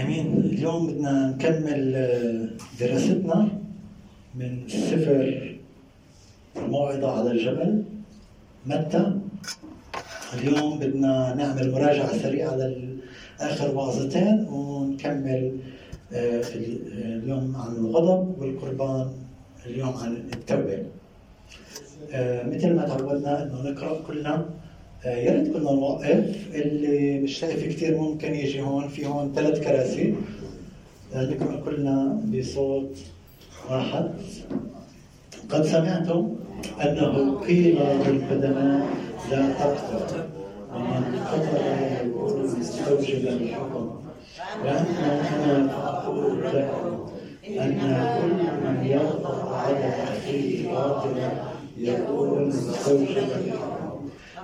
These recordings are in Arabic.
أمين اليوم بدنا نكمل آه، دراستنا من سفر الموعظة على الجبل متى؟ اليوم بدنا نعمل مراجعة سريعة لآخر وعظتين ونكمل آه، اليوم عن الغضب والقربان اليوم عن التوبة. آه، مثل ما تعودنا إنه نقرأ كلنا آه، يا ريت كنا نوقف اللي مش شايف كثير ممكن يجي هون في هون ثلاث كراسي. آه، نقرا كلنا بصوت واحد. قد سمعتم أنه قيل للقدماء لا تقتل ومن قتل يكون مستوجبا الحكم واما أنا فاقول لكم أن كل من يغضب على أخيه باطلا يكون مستوجبا الحكم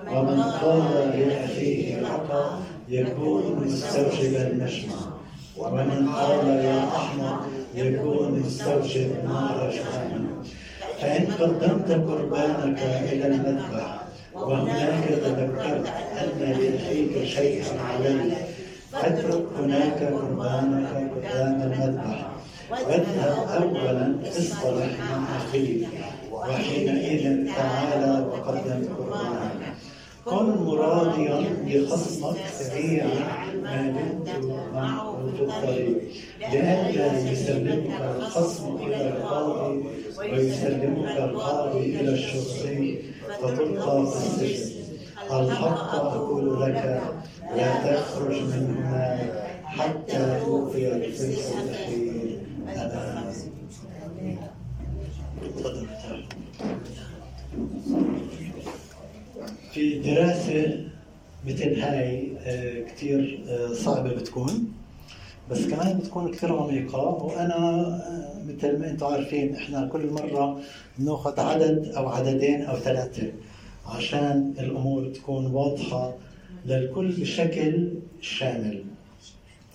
ومن قال لأخيه حقا يكون مستوجب المجمع ومن قال يا أحمق يكون مستوجب نار جهنم. فإن قدمت قربانك إلى المذبح وهناك تذكرت أن لأخيك شيئا عليك فاترك هناك قربانك قدام المذبح واذهب أولا اصطلح مع أخيك وحينئذ تعالى وقدم قربانك. كن مراديا لخصمك سريعا ما دمت معه في الطريق لئلا يسلمك الخصم إلى القاضي ويسلمك القاضي إلى الشرطي فتلقى في السجن الحق أقول لك لا تخرج من هناك حتى توفي الفلس الاخير امامك تفضل. في دراسة مثل هاي آه، كثير آه، صعبة بتكون. بس كمان بتكون كثير عميقة. وأنا آه، مثل ما أنتم عارفين إحنا كل مرة بناخذ عدد أو عددين أو ثلاثة عشان الأمور تكون واضحة للكل بشكل شامل.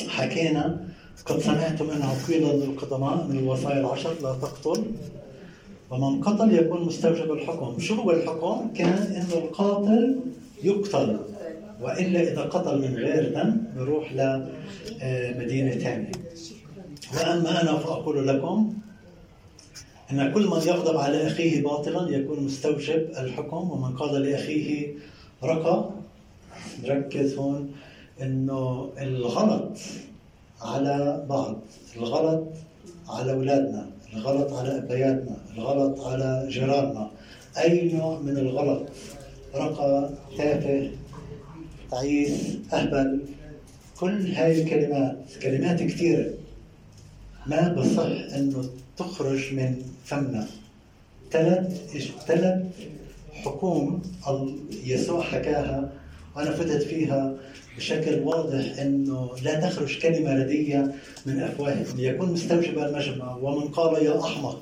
حكينا قد سمعتم أنه قيل للقدماء من الوصايا العشر لا تقتل. ومن قتل يكون مستوجب الحكم. شو هو الحكم؟ كان انه القاتل يقتل. وإلا إذا قتل من غير دم بروح لمدينه ثانية وأما أنا فأقول لكم إن كل من يغضب على أخيه باطلا يكون مستوجب الحكم. ومن قال لأخيه رقى ركز هون إنه الغلط على بعض الغلط على أولادنا. الغلط على أبياتنا الغلط على جيراننا. أي نوع من الغلط؟ رقى تافه تعيس أهبل. كل هاي الكلمات كلمات كثيرة. ما بصح إنه تخرج من فمنا. ثلاث ثلاث حكوم يسوع حكاها وأنا فتت فيها. بشكل واضح إنه لا تخرج كلمة ردية من افواههم ليكون مستوجب المجمع. ومن قال يا أحمق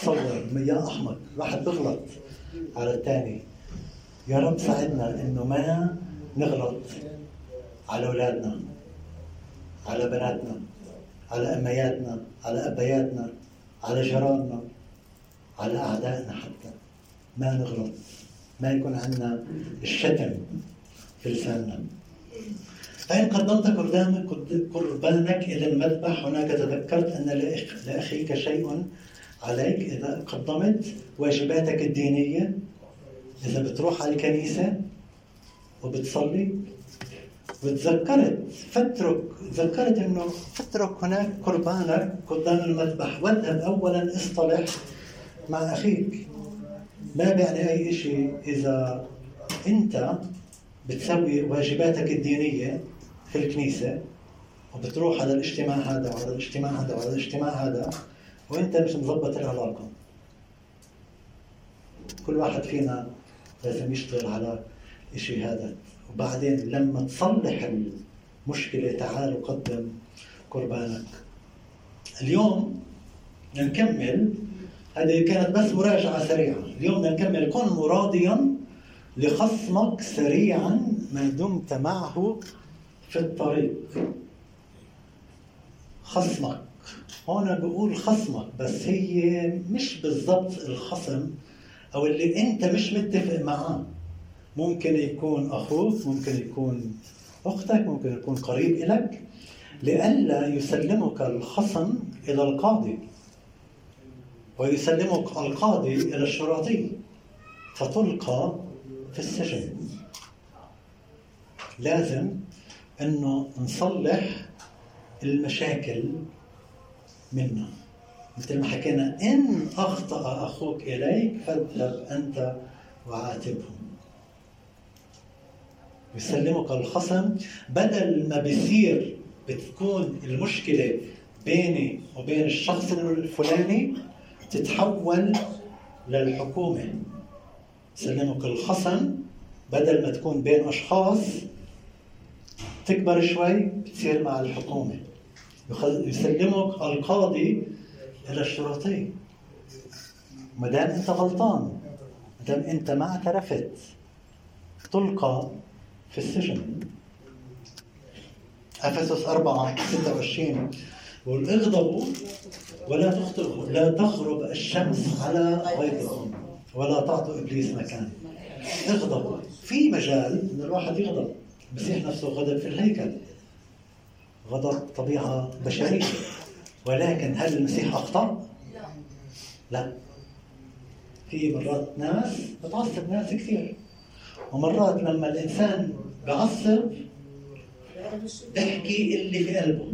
تصور يا أحمق واحد بغلط على الثاني. يا رب ساعدنا إنه ما نغلط على أولادنا على بناتنا على أمياتنا على أبياتنا على جيراننا على أعدائنا حتى. ما نغلط. ما يكون عندنا الشتم في لساننا. فإن قدمت قربانك إلى المذبح هناك تذكرت أن لأخيك شيء عليك. إذا قدمت واجباتك الدينية إذا بتروح على الكنيسة وبتصلي وتذكرت فترك تذكرت إنه فترك هناك قربانك قدام المذبح. واذهب اولا اصطلح مع أخيك. ما بيعني أي شيء إذا أنت بتسوي واجباتك الدينية في الكنيسة وبتروح على الاجتماع هذا وعلى الاجتماع هذا وعلى الاجتماع هذا وأنت مش مظبط العلاقة كل واحد فينا لازم يشتغل على الشيء هذا. وبعدين لما تصلح المشكلة تعال وقدم قربانك. اليوم نكمل هذه كانت بس مراجعة سريعة. اليوم نكمل كن مراضيا لخصمك سريعا ما دمت معه في الطريق. خصمك. هون بقول خصمك بس هي مش بالضبط الخصم أو اللي أنت مش متفق معاه. ممكن يكون أخوك ممكن يكون أختك ممكن يكون قريب لك لئلا يسلمك الخصم إلى القاضي ويسلمك القاضي إلى الشرطي فتلقى في السجن. لازم إنه نصلح المشاكل منا. مثل ما حكينا إن أخطأ أخوك إليك فاذهب أنت وعاتبهم. يسلمك الخصم بدل ما بيصير بتكون المشكلة بيني وبين الشخص الفلاني تتحول للحكومة. يسلمك الخصم بدل ما تكون بين أشخاص تكبر شوي بتصير مع الحكومة. يسلمك القاضي إلى الشرطي. ما دام أنت غلطان ما دام أنت ما اعترفت تلقى في السجن. أفسس 4 26 يقول اغضبوا ولا تخطئوا لا تغرب الشمس على غيظكم ولا تعطوا إبليس مكان اغضبوا في مجال إن الواحد يغضب. المسيح نفسه غضب في الهيكل. غضب طبيعة بشرية. ولكن هل المسيح أخطأ؟ لا. في مرات ناس بتعصب ناس كثير. ومرات لما الإنسان بعصب بحكي اللي في قلبه.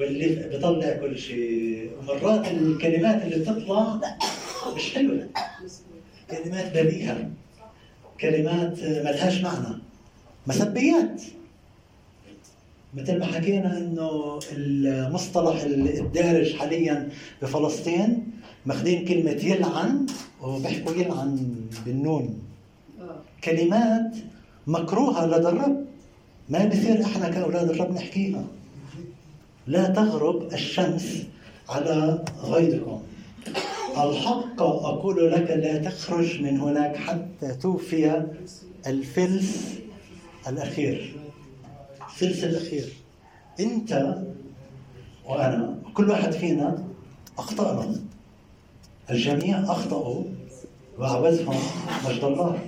واللي بيطلع كل شيء. ومرات الكلمات اللي بتطلع مش حلوة كلمات بذيئة كلمات ملهاش معنى. مسبيات مثل ما حكينا إنه المصطلح الدارج حاليا بفلسطين ماخذين كلمة يلعن وبيحكوا يلعن بالنون. كلمات مكروهة لدى الرب. ما بصير إحنا كأولاد الرب نحكيها. لا تغرب الشمس على غيظكم الحق أقول لك لا تخرج من هناك حتى توفي الفلس الأخير. الثلث الأخير. أنت وأنا كل واحد فينا أخطأنا. الجميع أخطأوا وعوزهم مجد الله.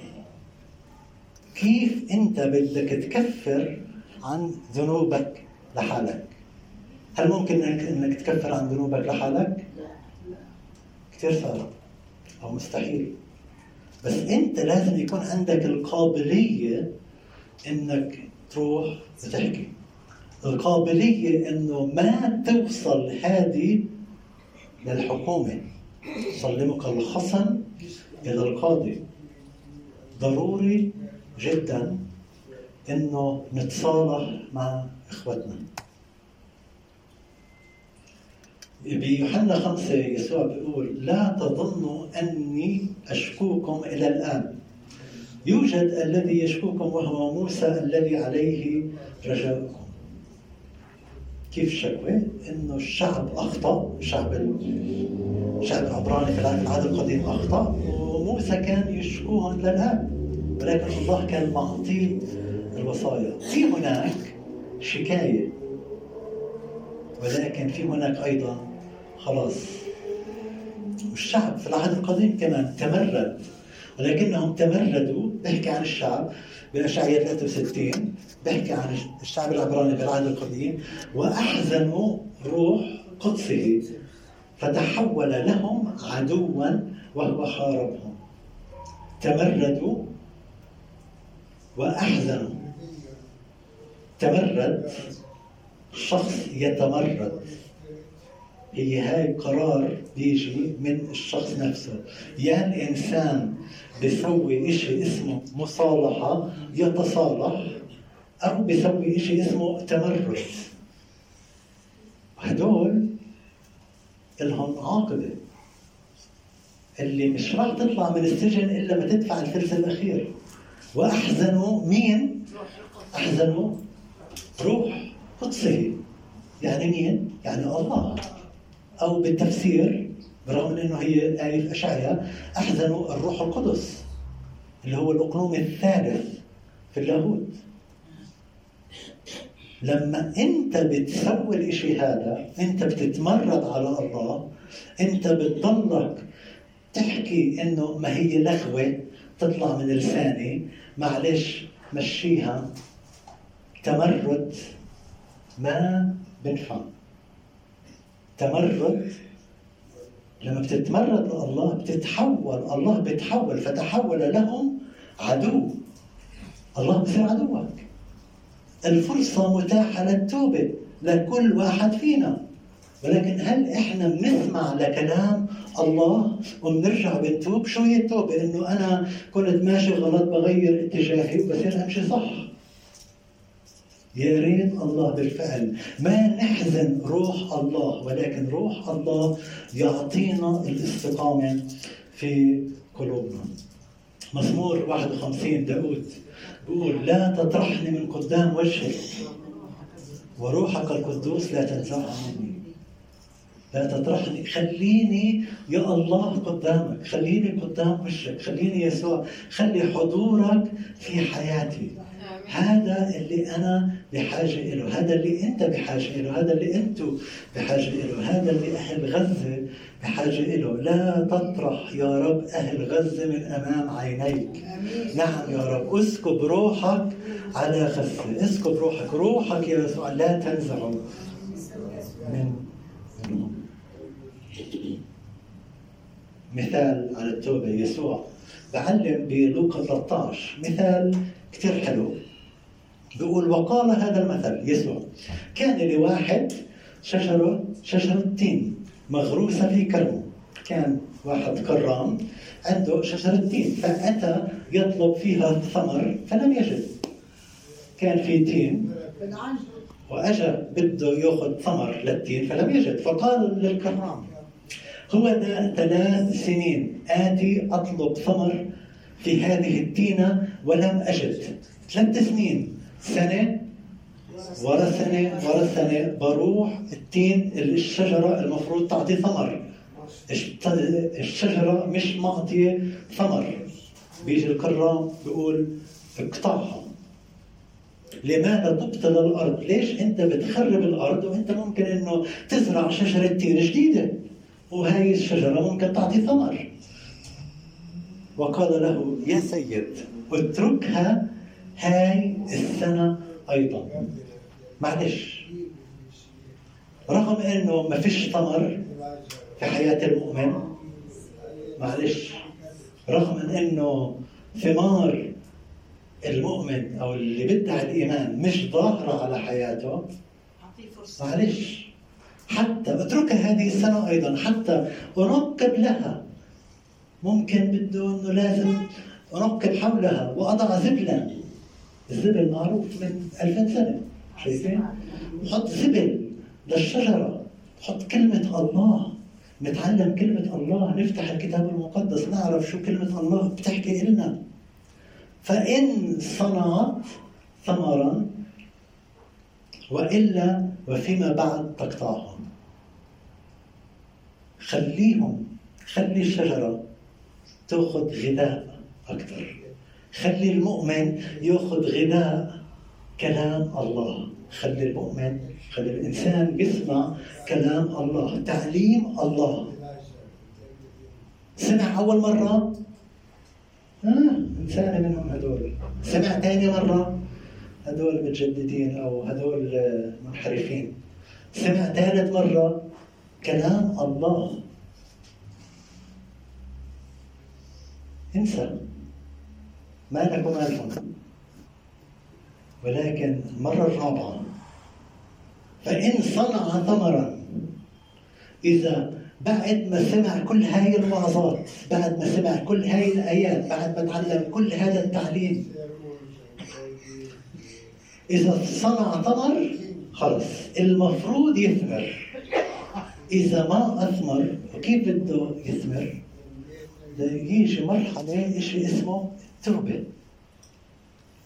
كيف أنت بدك تكفر عن ذنوبك لحالك؟ هل ممكن انك إنك تكفر عن ذنوبك لحالك؟ كثير صعب أو مستحيل. بس أنت لازم يكون عندك القابلية إنك تروح وتحكي. القابلية إنه ما توصل هذه للحكومة. سلمك الخصم إلى القاضي. ضروري جدا إنه نتصالح مع إخوتنا. بيوحنا خمسة يسوع بيقول لا تظنوا أني أشكوكم إلى الآن. يوجد الذي يشكوكم وهو موسى الذي عليه رجاؤكم. كيف الشكوى؟ إنه الشعب أخطأ الشعب الشعب العبراني في العهد القديم أخطأ وموسى كان يشكوهم للاب ولكن الله كان معطيه الوصايا. في هناك شكاية ولكن في هناك أيضا خلاص. والشعب في العهد القديم كمان تمرد ولكنهم تمردوا. بحكي عن الشعب بأشعية 63 بحكي عن الشعب العبراني بالعهد القديم وأحزنوا روح قدسه فتحول لهم عدوا وهو حاربهم تمردوا وأحزنوا. تمرد شخص يتمرد. هي هاي قرار بيجي من الشخص نفسه. يا الإنسان بيسوي إشي اسمه مصالحة يتصالح أو بيسوي إشي اسمه تمرد هدول لهم عاقبة. اللي مش راح تطلع من السجن إلا ما تدفع الفلس الأخير. وأحزنوا مين؟ أحزنوا روح قدسه. يعني مين؟ يعني الله. أو بالتفسير برغم إنه هي آية في أشعيا أحزنوا الروح القدس اللي هو الأقنوم الثالث في اللاهوت. لما أنت بتسوي الإشي هذا أنت بتتمرد على الله أنت بتضلك تحكي إنه ما هي لغوة تطلع من لساني معلش مشيها تمرد ما بنفع تمرد لما بتتمرد لله بتتحول الله بتحول فتحول لهم عدو الله بصير عدوك الفرصة متاحة للتوبة لكل واحد فينا ولكن هل إحنا بنسمع لكلام الله وبنرجع بنتوب؟ شو هي التوبة؟ انه أنا كنت ماشي غلط بغير اتجاهي وبصير أمشي صح. يا ريت الله بالفعل. ما نحزن روح الله ولكن روح الله يعطينا الاستقامة في قلوبنا. مزمور 51 داود بيقول لا تطرحني من قدام وجهك وروحك القدوس لا تنزعه مني لا تطرحني خليني يا الله قدامك خليني قدام وشك خليني يسوع خلي حضورك في حياتي. هذا اللي أنا بحاجة له هذا اللي أنت بحاجة له هذا اللي أنتم بحاجة له هذا اللي أهل غزة بحاجة له لا تطرح يا رب أهل غزة من أمام عينيك. نعم يا رب اسكب روحك على غزة اسكب روحك روحك يا يسوع لا تنزعه من منهم مثال على التوبة يسوع بعلم بلوقا 13 مثال كثير حلو. بيقول وقال هذا المثل يسوع كان لواحد شجرة شجرة تين مغروسة في كرمه. كان واحد كرام عنده شجرة تين فأتى يطلب فيها ثمر فلم يجد. كان في تين وأجى بده يأخذ ثمر للتين فلم يجد. فقال للكرام هو ثلاث سنين آتي أطلب ثمر في هذه التينة ولم أجد. ثلاث سنين. سنة ورا سنة ورا سنة بروح التين الشجرة المفروض تعطي ثمر الشجرة مش معطية ثمر بيجي الكرام بيقول اقطعها لماذا تبطل الأرض؟ ليش أنت بتخرب الأرض وأنت ممكن إنه تزرع شجرة تين جديدة وهي الشجرة ممكن تعطي ثمر. وقال له يا سيد اتركها هاي السنة أيضا. معلش. رغم إنه ما فيش ثمر في حياة المؤمن معلش. رغم إنه ثمار المؤمن أو اللي بدعي الإيمان مش ظاهرة على حياته معلش. حتى اتركها هذه السنة أيضا. حتى أنقب لها. ممكن بده إنه لازم أنقب حولها وأضع زبلا الزبل معروف من 2000 سنة شايفين؟ حط زبل للشجرة حط كلمة الله نتعلم كلمة الله نفتح الكتاب المقدس نعرف شو كلمة الله بتحكي لنا فإن صنعت ثمرا وإلا وفيما بعد تقطعهم. خليهم خلي الشجرة تأخذ غذاء أكثر. خلي المؤمن يأخذ غذاء كلام الله. خلي المؤمن خلي الإنسان يسمع كلام الله تعليم الله. سمع أول مرة؟ آه إنسان منهم هدول سمع ثاني مرة؟ هدول متجددين أو هدول منحرفين. سمع ثالث مرة؟ كلام الله. انسى. ما لك وما ولكن المرة الرابعة فإن صنع ثمرا إذا بعد ما سمع كل هاي الوعظات بعد ما سمع كل هاي الآيات بعد ما تعلم كل هذا التعليم إذا صنع ثمر خلص المفروض يثمر. إذا ما أثمر وكيف بده يثمر؟ يجي مرحلة شيء اسمه؟ توبة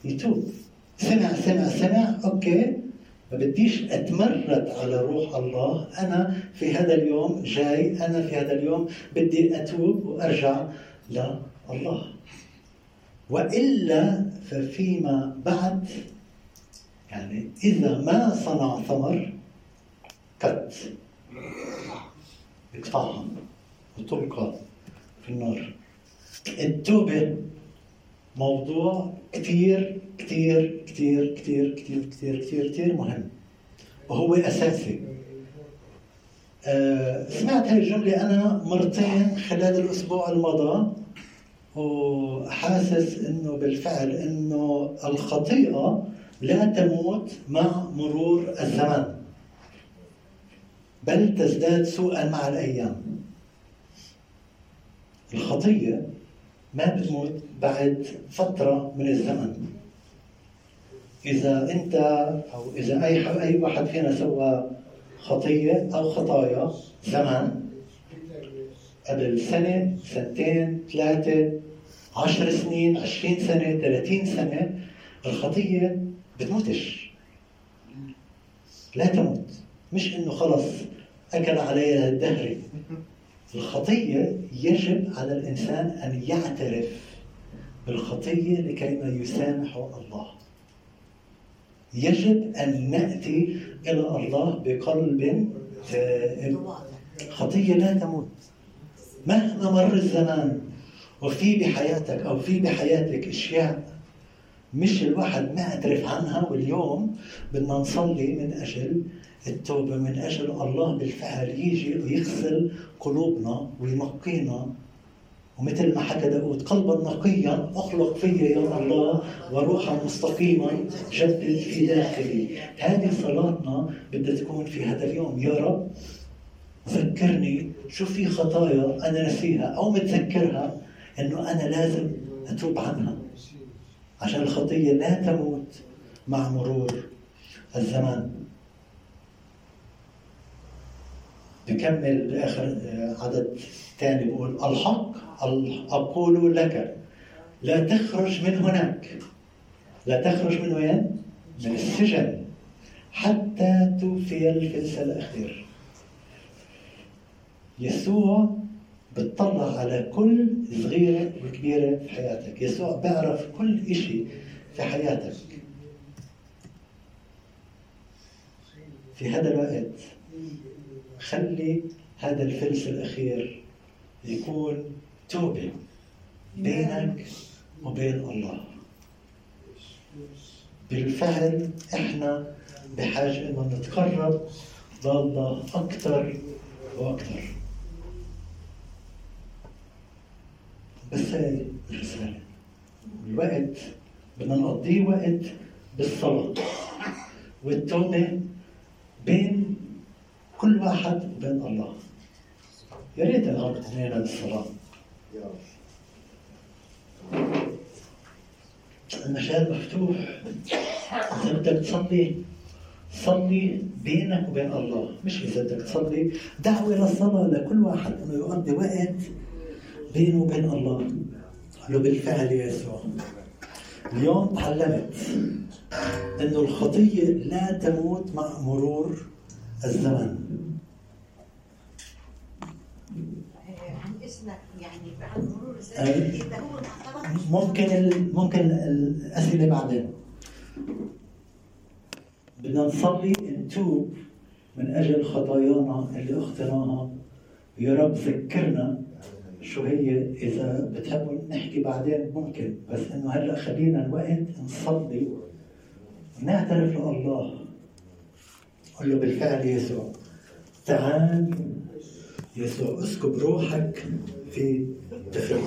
يتوب. سمع سمع سمع. أوكي. ما بديش أتمرد على روح الله. أنا في هذا اليوم جاي. أنا في هذا اليوم بدي أتوب وأرجع لله. وإلا ففيما بعد يعني إذا ما صنع ثمر كت. اقطعها وتبقى في النار. التوبة موضوع كثير كثير كثير كثير كثير كثير كثير كثير مهم. وهو أساسي. آه، سمعت هاي الجملة أنا مرتين خلال الأسبوع الماضي وحاسس إنه بالفعل إنه الخطيئة لا تموت مع مرور الزمن بل تزداد سوءا مع الأيام. الخطيه ما بتموت بعد فترة من الزمن. إذا أنت أو إذا أي أي واحد فينا سوى خطية أو خطايا زمان قبل سنة سنتين ثلاثة عشر سنين عشرين سنة ثلاثين سنة الخطية بتموتش. لا تموت. مش إنه خلص أكل عليها الدهر. الخطية يجب على الإنسان أن يعترف بالخطية لكيما يسامح الله. يجب أن نأتي إلى الله بقلب خطية لا تموت. مهما مر الزمان وفي بحياتك أو في بحياتك أشياء مش الواحد ما اعترف عنها واليوم بدنا نصلي من أجل التوبة من أجل الله بالفعل يجي ويغسل قلوبنا وينقينا ومثل ما حكى داود قلبا نقيا أخلق في يا الله وروحا مستقيما جدد في داخلي. هذه صلاتنا بدها تكون في هذا اليوم يا رب ذكرني شو في خطايا أنا نسيها أو متذكرها إنه أنا لازم أتوب عنها. عشان الخطية لا تموت مع مرور الزمان. بكمل باخر عدد ثاني بقول الحق أقول لك لا تخرج من هناك. لا تخرج من وين؟ من السجن حتى توفي الفلس الأخير. يسوع بتطلع على كل صغيرة وكبيرة في حياتك. يسوع بيعرف كل إشي في حياتك. في هذا الوقت خلي هذا الفلس الأخير يكون توبة بينك وبين الله. بالفعل إحنا بحاجة إنه نتقرب لله أكثر وأكثر بس هاي الرسالة الوقت بدنا نقضيه وقت بالصلاة. والتوبة بين كل واحد وبين الله. يا ريت نقعد اثنين بالصلاة المجال مفتوح. إذا بدك تصلي صلي بينك وبين الله. مش إذا بدك تصلي. دعوة للصلاة لكل واحد إنه يقضي وقت بينه وبين الله. قال له بالفعل يا يسوع. اليوم تعلمت إنه الخطية لا تموت مع مرور الزمن. يعني ممكن ممكن الأسئلة بعدين. بدنا نصلي نتوب من أجل خطايانا اللي اخطيناها يا رب ذكرنا شو هي إذا بتحبوا نحكي بعدين ممكن بس إنه هلأ خلينا الوقت نصلي ونعترف لله. قل له بالفعل يسوع. تعال يسوع اسكب روحك في طفلك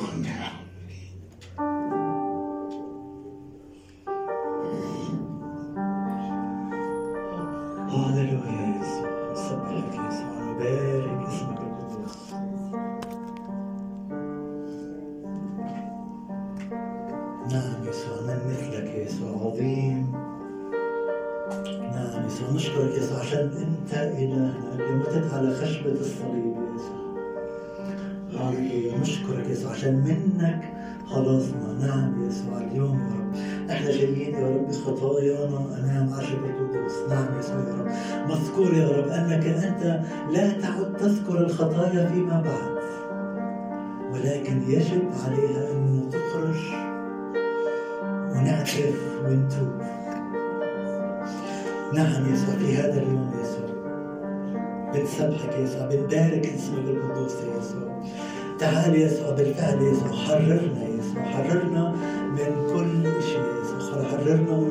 يسوع نشكرك يسوع عشان انت الهنا اللي متت على خشبة الصليب يا يسوع. هللويا نشكرك يا يسوع عشان منك خلصنا نعم يا يسوع اليوم يا رب. إحنا جايين يا رب بخطايانا امام عرشك القدوس. نعم يا يسوع يا رب. مذكور يا رب أنك أنت لا تعد تذكر الخطايا فيما بعد ولكن يجب عليها أن تخرج ونعترف ونتوب نعم يسوع في هذا اليوم يسوع بنسبحك يسوع بنبارك اسمك القدوس يا يسوع تعال يسوع بالفعل يسوع حررنا يسوع حررنا من كل شيء يسوع حررنا من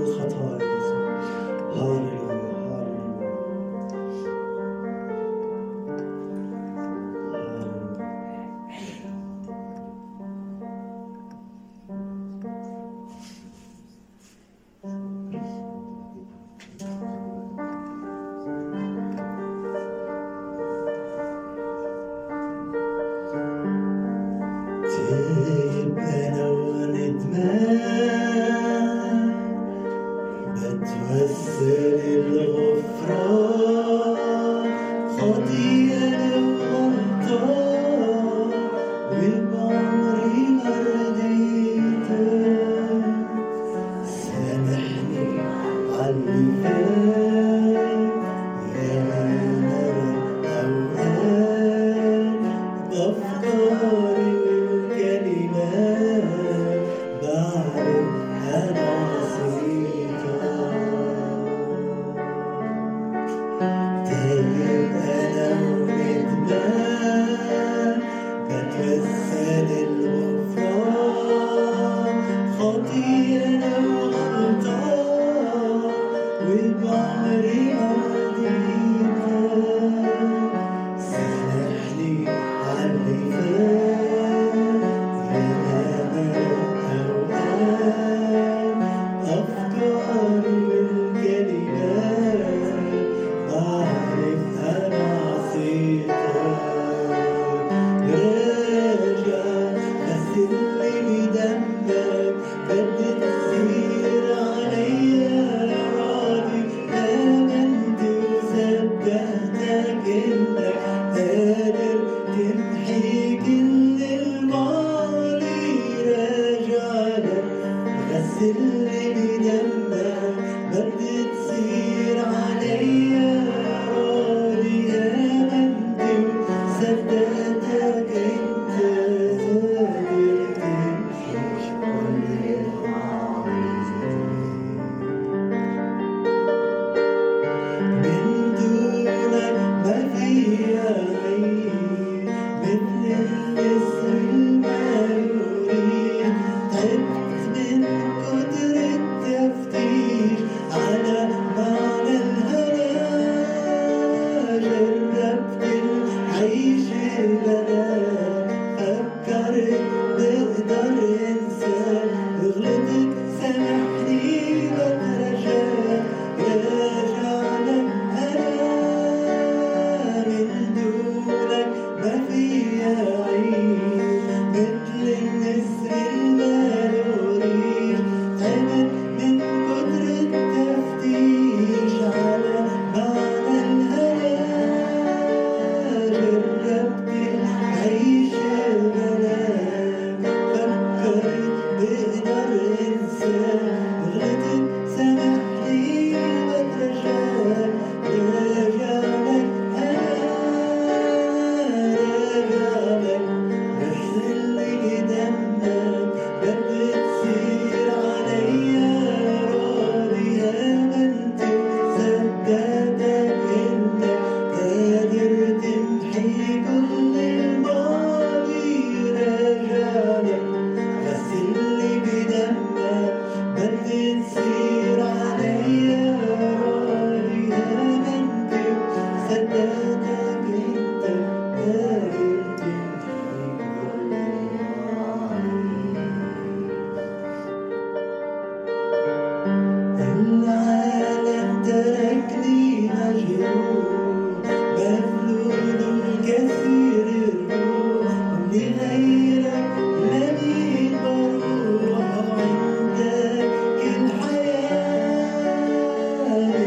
Amém.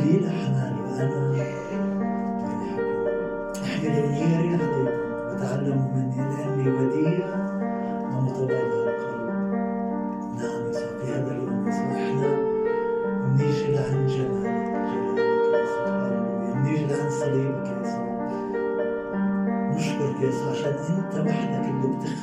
والثقيلين أحمال وأنا أريحكم احملوا نيري عليكم وتعلموا مني لأني وديع ومتواضع القلب. نعم يسوع في هذا اليوم يسوع إحنا بنيجي لعند جمالك جلالك يسوع بنيجي لعند صليبك يا يسوع نشكرك يسوع عشان أنت وحدك اللي بتغفر